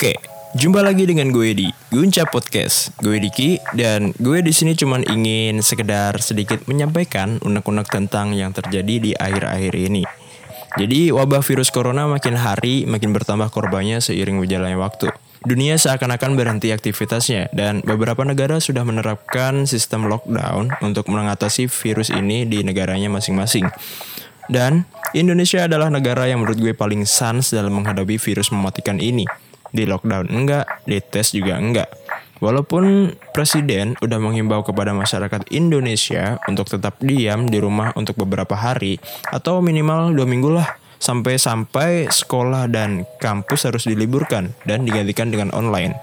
Oke, jumpa lagi dengan gue di Gunca Podcast. Gue Diki dan gue di sini cuman ingin sekedar sedikit menyampaikan unek-unek tentang yang terjadi di akhir-akhir ini. Jadi wabah virus corona makin hari makin bertambah korbannya seiring berjalannya waktu. Dunia seakan-akan berhenti aktivitasnya dan beberapa negara sudah menerapkan sistem lockdown untuk mengatasi virus ini di negaranya masing-masing. Dan Indonesia adalah negara yang menurut gue paling sans dalam menghadapi virus mematikan ini di lockdown enggak, di tes juga enggak. Walaupun presiden udah menghimbau kepada masyarakat Indonesia untuk tetap diam di rumah untuk beberapa hari atau minimal dua minggu lah sampai-sampai sekolah dan kampus harus diliburkan dan digantikan dengan online.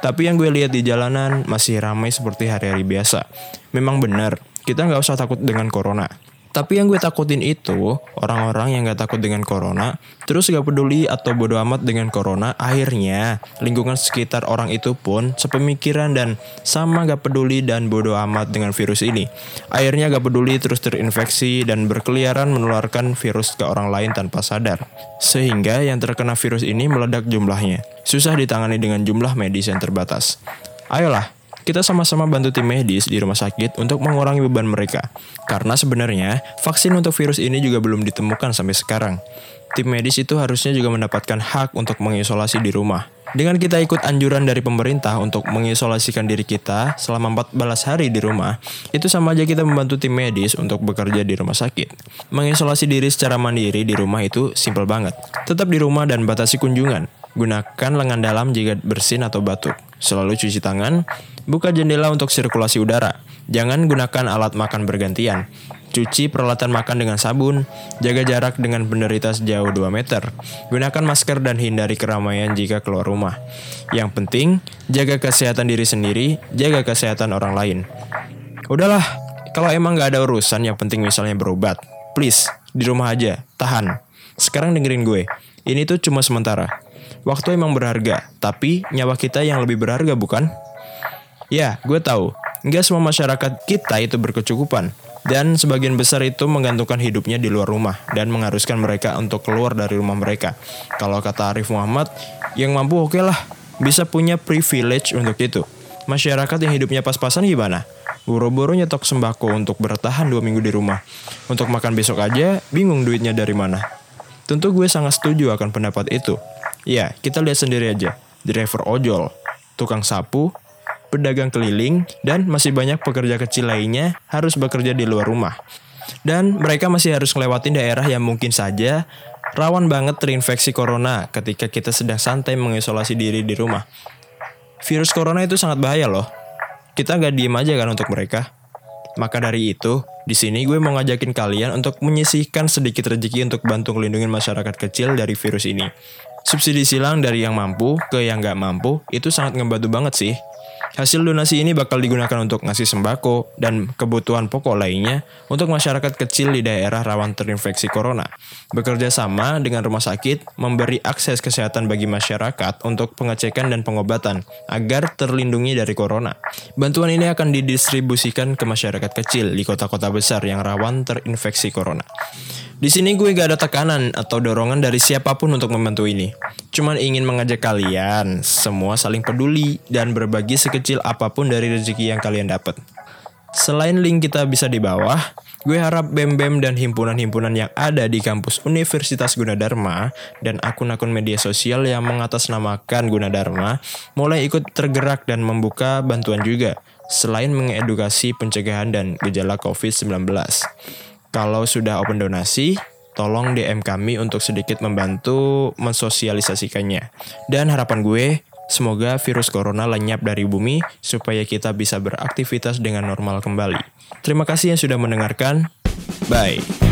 Tapi yang gue lihat di jalanan masih ramai seperti hari-hari biasa. Memang benar, kita nggak usah takut dengan corona. Tapi yang gue takutin itu orang-orang yang gak takut dengan corona, terus gak peduli atau bodo amat dengan corona, akhirnya lingkungan sekitar orang itu pun sepemikiran dan sama gak peduli dan bodo amat dengan virus ini. Akhirnya gak peduli terus terinfeksi dan berkeliaran menularkan virus ke orang lain tanpa sadar. Sehingga yang terkena virus ini meledak jumlahnya. Susah ditangani dengan jumlah medis yang terbatas. Ayolah, kita sama-sama bantu tim medis di rumah sakit untuk mengurangi beban mereka. Karena sebenarnya vaksin untuk virus ini juga belum ditemukan sampai sekarang. Tim medis itu harusnya juga mendapatkan hak untuk mengisolasi di rumah. Dengan kita ikut anjuran dari pemerintah untuk mengisolasikan diri kita selama 14 hari di rumah, itu sama aja kita membantu tim medis untuk bekerja di rumah sakit. Mengisolasi diri secara mandiri di rumah itu simpel banget. Tetap di rumah dan batasi kunjungan. Gunakan lengan dalam jika bersin atau batuk. Selalu cuci tangan, buka jendela untuk sirkulasi udara. Jangan gunakan alat makan bergantian. Cuci peralatan makan dengan sabun, jaga jarak dengan penderita sejauh 2 meter. Gunakan masker dan hindari keramaian jika keluar rumah. Yang penting, jaga kesehatan diri sendiri, jaga kesehatan orang lain. Udahlah, kalau emang gak ada urusan yang penting misalnya berobat, please, di rumah aja, tahan. Sekarang dengerin gue, ini tuh cuma sementara. Waktu emang berharga, tapi nyawa kita yang lebih berharga bukan? Ya, gue tahu. Nggak semua masyarakat kita itu berkecukupan. Dan sebagian besar itu menggantungkan hidupnya di luar rumah dan mengharuskan mereka untuk keluar dari rumah mereka. Kalau kata Arif Muhammad, yang mampu oke okay lah, bisa punya privilege untuk itu. Masyarakat yang hidupnya pas-pasan gimana? Boro-boro nyetok sembako untuk bertahan dua minggu di rumah. Untuk makan besok aja, bingung duitnya dari mana. Tentu gue sangat setuju akan pendapat itu. Ya, kita lihat sendiri aja. Driver ojol, tukang sapu, pedagang keliling, dan masih banyak pekerja kecil lainnya harus bekerja di luar rumah. Dan mereka masih harus ngelewatin daerah yang mungkin saja rawan banget terinfeksi corona ketika kita sedang santai mengisolasi diri di rumah. Virus corona itu sangat bahaya loh. Kita nggak diem aja kan untuk mereka. Maka dari itu, di sini gue mau ngajakin kalian untuk menyisihkan sedikit rezeki untuk bantu melindungi masyarakat kecil dari virus ini. Subsidi silang dari yang mampu ke yang nggak mampu itu sangat ngebantu banget sih. Hasil donasi ini bakal digunakan untuk ngasih sembako dan kebutuhan pokok lainnya untuk masyarakat kecil di daerah rawan terinfeksi corona. Bekerja sama dengan rumah sakit memberi akses kesehatan bagi masyarakat untuk pengecekan dan pengobatan agar terlindungi dari corona. Bantuan ini akan didistribusikan ke masyarakat kecil di kota-kota besar yang rawan terinfeksi corona. Di sini gue gak ada tekanan atau dorongan dari siapa pun untuk membantu ini. Cuman ingin mengajak kalian semua saling peduli dan berbagi sekecil apa pun dari rezeki yang kalian dapat. Selain link kita bisa di bawah, gue harap BEM-BEM dan himpunan-himpunan yang ada di kampus Universitas Gunadarma dan akun-akun media sosial yang mengatasnamakan Gunadarma mulai ikut tergerak dan membuka bantuan juga, selain mengedukasi pencegahan dan gejala COVID-19. Kalau sudah open donasi, tolong DM kami untuk sedikit membantu mensosialisasikannya. Dan harapan gue, semoga virus corona lenyap dari bumi supaya kita bisa beraktivitas dengan normal kembali. Terima kasih yang sudah mendengarkan. Bye.